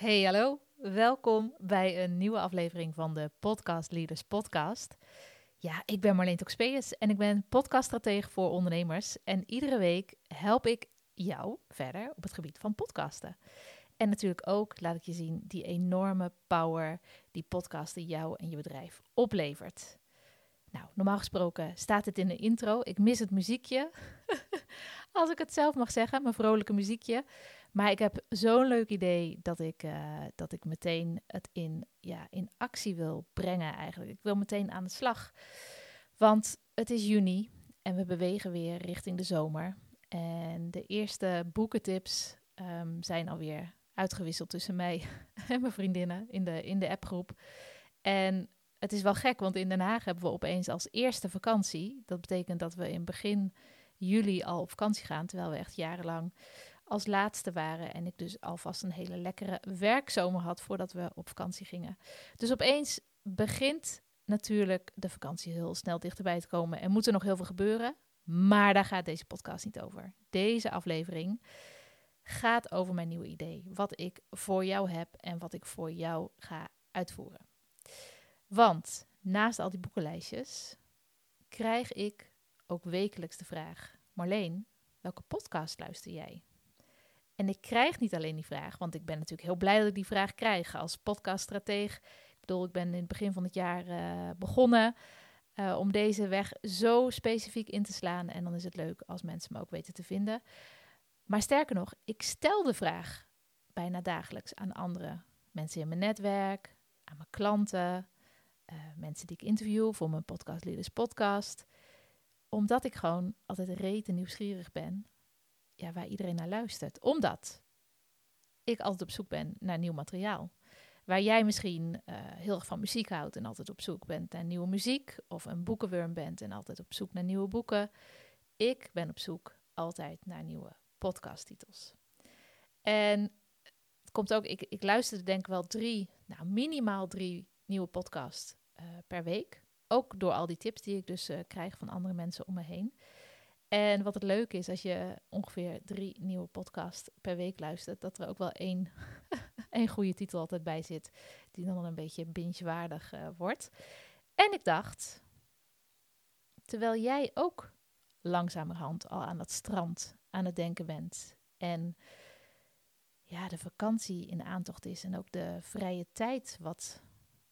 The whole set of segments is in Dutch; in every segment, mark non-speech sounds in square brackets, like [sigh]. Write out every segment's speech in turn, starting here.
Hey, hallo. Welkom bij een nieuwe aflevering van de Podcast Leaders Podcast. Ja, ik ben Marleen Toxpeus en ik ben podcaststratege voor ondernemers. En iedere week help ik jou verder op het gebied van podcasten. En natuurlijk ook laat ik je zien die enorme power die podcasten jou en je bedrijf oplevert. Nou, normaal gesproken staat het in de intro. Ik mis het muziekje. [laughs] Als ik het zelf mag zeggen, mijn vrolijke muziekje. Maar ik heb zo'n leuk idee dat ik, uh, dat ik meteen het in, ja, in actie wil brengen eigenlijk. Ik wil meteen aan de slag. Want het is juni en we bewegen weer richting de zomer. En de eerste boekentips um, zijn alweer uitgewisseld tussen mij [laughs] en mijn vriendinnen in de, in de appgroep. En het is wel gek, want in Den Haag hebben we opeens als eerste vakantie. Dat betekent dat we in begin juli al op vakantie gaan, terwijl we echt jarenlang als laatste waren. En ik dus alvast een hele lekkere werkzomer had voordat we op vakantie gingen. Dus opeens begint natuurlijk de vakantie heel snel dichterbij te komen. En moet er nog heel veel gebeuren. Maar daar gaat deze podcast niet over. Deze aflevering gaat over mijn nieuwe idee. Wat ik voor jou heb en wat ik voor jou ga uitvoeren. Want naast al die boekenlijstjes krijg ik ook wekelijks de vraag: Marleen, welke podcast luister jij? En ik krijg niet alleen die vraag, want ik ben natuurlijk heel blij dat ik die vraag krijg als podcaststrateeg. Ik bedoel, ik ben in het begin van het jaar uh, begonnen uh, om deze weg zo specifiek in te slaan. En dan is het leuk als mensen me ook weten te vinden. Maar sterker nog, ik stel de vraag bijna dagelijks aan andere mensen in mijn netwerk, aan mijn klanten, uh, mensen die ik interview voor mijn Podcast Leaders podcast. Omdat ik gewoon altijd rete nieuwsgierig ben ja, waar iedereen naar luistert. Omdat ik altijd op zoek ben naar nieuw materiaal. Waar jij misschien uh, heel erg van muziek houdt en altijd op zoek bent naar nieuwe muziek. Of een boekenworm bent en altijd op zoek naar nieuwe boeken. Ik ben op zoek altijd naar nieuwe podcasttitels. En het komt ook, ik, ik luisterde denk ik wel drie, nou minimaal drie nieuwe podcasts uh, per week. Ook door al die tips die ik dus uh, krijg van andere mensen om me heen. En wat het leuke is, als je ongeveer drie nieuwe podcasts per week luistert, dat er ook wel één, [laughs] één goede titel altijd bij zit, die dan een beetje binge-waardig uh, wordt. En ik dacht, terwijl jij ook langzamerhand al aan dat strand aan het denken bent en ja, de vakantie in aantocht is en ook de vrije tijd wat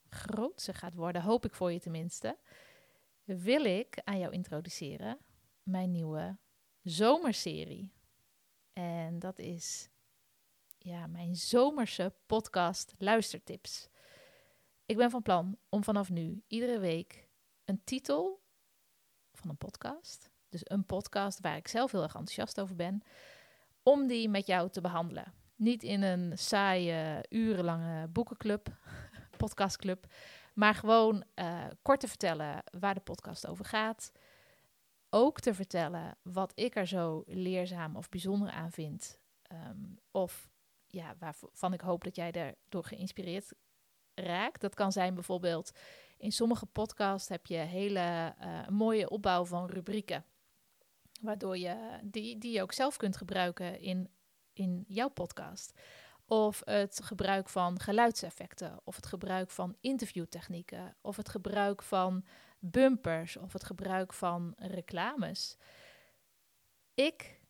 groter gaat worden, hoop ik voor je tenminste, wil ik aan jou introduceren mijn nieuwe zomerserie. En dat is ja, mijn zomerse podcast luistertips. Ik ben van plan om vanaf nu iedere week een titel van een podcast, dus een podcast waar ik zelf heel erg enthousiast over ben, om die met jou te behandelen. Niet in een saaie, urenlange boekenclub, [laughs] podcastclub, maar gewoon uh, kort te vertellen waar de podcast over gaat ook te vertellen wat ik er zo leerzaam of bijzonder aan vind. Um, of ja, waarvan ik hoop dat jij daardoor geïnspireerd raakt. Dat kan zijn bijvoorbeeld in sommige podcasts heb je hele uh, mooie opbouw van rubrieken. Waardoor je die, die je ook zelf kunt gebruiken in, in jouw podcast. Of het gebruik van geluidseffecten, of het gebruik van interviewtechnieken, of het gebruik van bumpers of het gebruik van reclames. Ik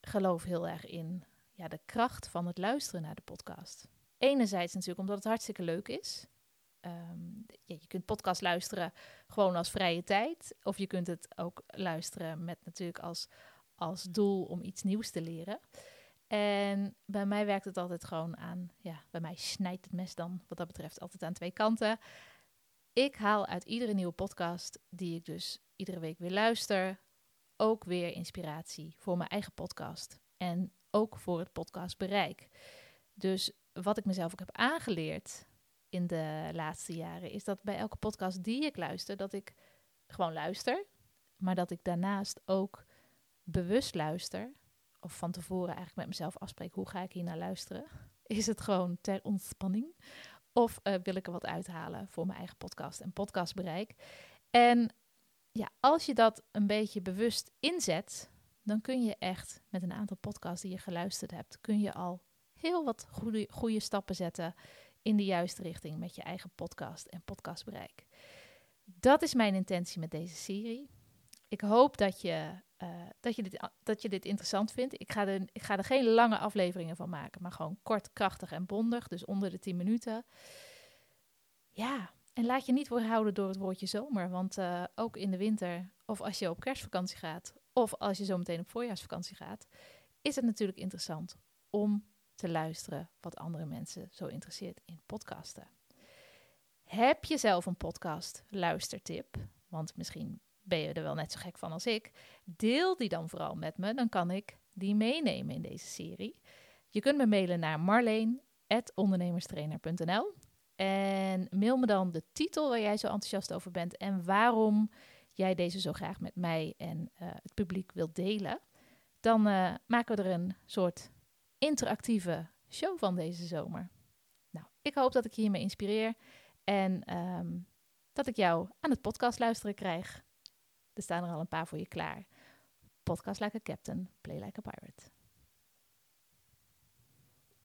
geloof heel erg in ja, de kracht van het luisteren naar de podcast. Enerzijds natuurlijk omdat het hartstikke leuk is. Um, ja, je kunt podcast luisteren gewoon als vrije tijd. Of je kunt het ook luisteren met natuurlijk als, als doel om iets nieuws te leren. En bij mij werkt het altijd gewoon aan, ja, bij mij snijdt het mes dan wat dat betreft altijd aan twee kanten. Ik haal uit iedere nieuwe podcast, die ik dus iedere week weer luister, ook weer inspiratie voor mijn eigen podcast. En ook voor het podcastbereik. Dus wat ik mezelf ook heb aangeleerd in de laatste jaren, is dat bij elke podcast die ik luister, dat ik gewoon luister, maar dat ik daarnaast ook bewust luister, of van tevoren eigenlijk met mezelf afspreek hoe ga ik hier naar luisteren. Is het gewoon ter ontspanning? Of uh, wil ik er wat uithalen voor mijn eigen podcast en podcastbereik? En ja, als je dat een beetje bewust inzet, dan kun je echt met een aantal podcasts die je geluisterd hebt, kun je al heel wat goede, goede stappen zetten in de juiste richting met je eigen podcast en podcastbereik. Dat is mijn intentie met deze serie. Ik hoop dat je, uh, dat je, dit, dat je dit interessant vindt. Ik ga, er, ik ga er geen lange afleveringen van maken, maar gewoon kort, krachtig en bondig. Dus onder de 10 minuten. Ja, en laat je niet weerhouden door het woordje zomer. Want uh, ook in de winter, of als je op kerstvakantie gaat, of als je zo meteen op voorjaarsvakantie gaat, is het natuurlijk interessant om te luisteren wat andere mensen zo interesseert in podcasten. Heb je zelf een podcast luistertip? Want misschien ben je er wel net zo gek van als ik. Deel die dan vooral met me, dan kan ik die meenemen in deze serie. Je kunt me mailen naar marleen.ondernemerstrainer.nl en mail me dan de titel waar jij zo enthousiast over bent en waarom jij deze zo graag met mij en uh, het publiek wilt delen. Dan uh, maken we er een soort interactieve show van deze zomer. Nou, ik hoop dat ik je hiermee inspireer en um, dat ik jou aan het podcast luisteren krijg. Er staan er al een paar voor je klaar. Podcast like a captain, play like a pirate.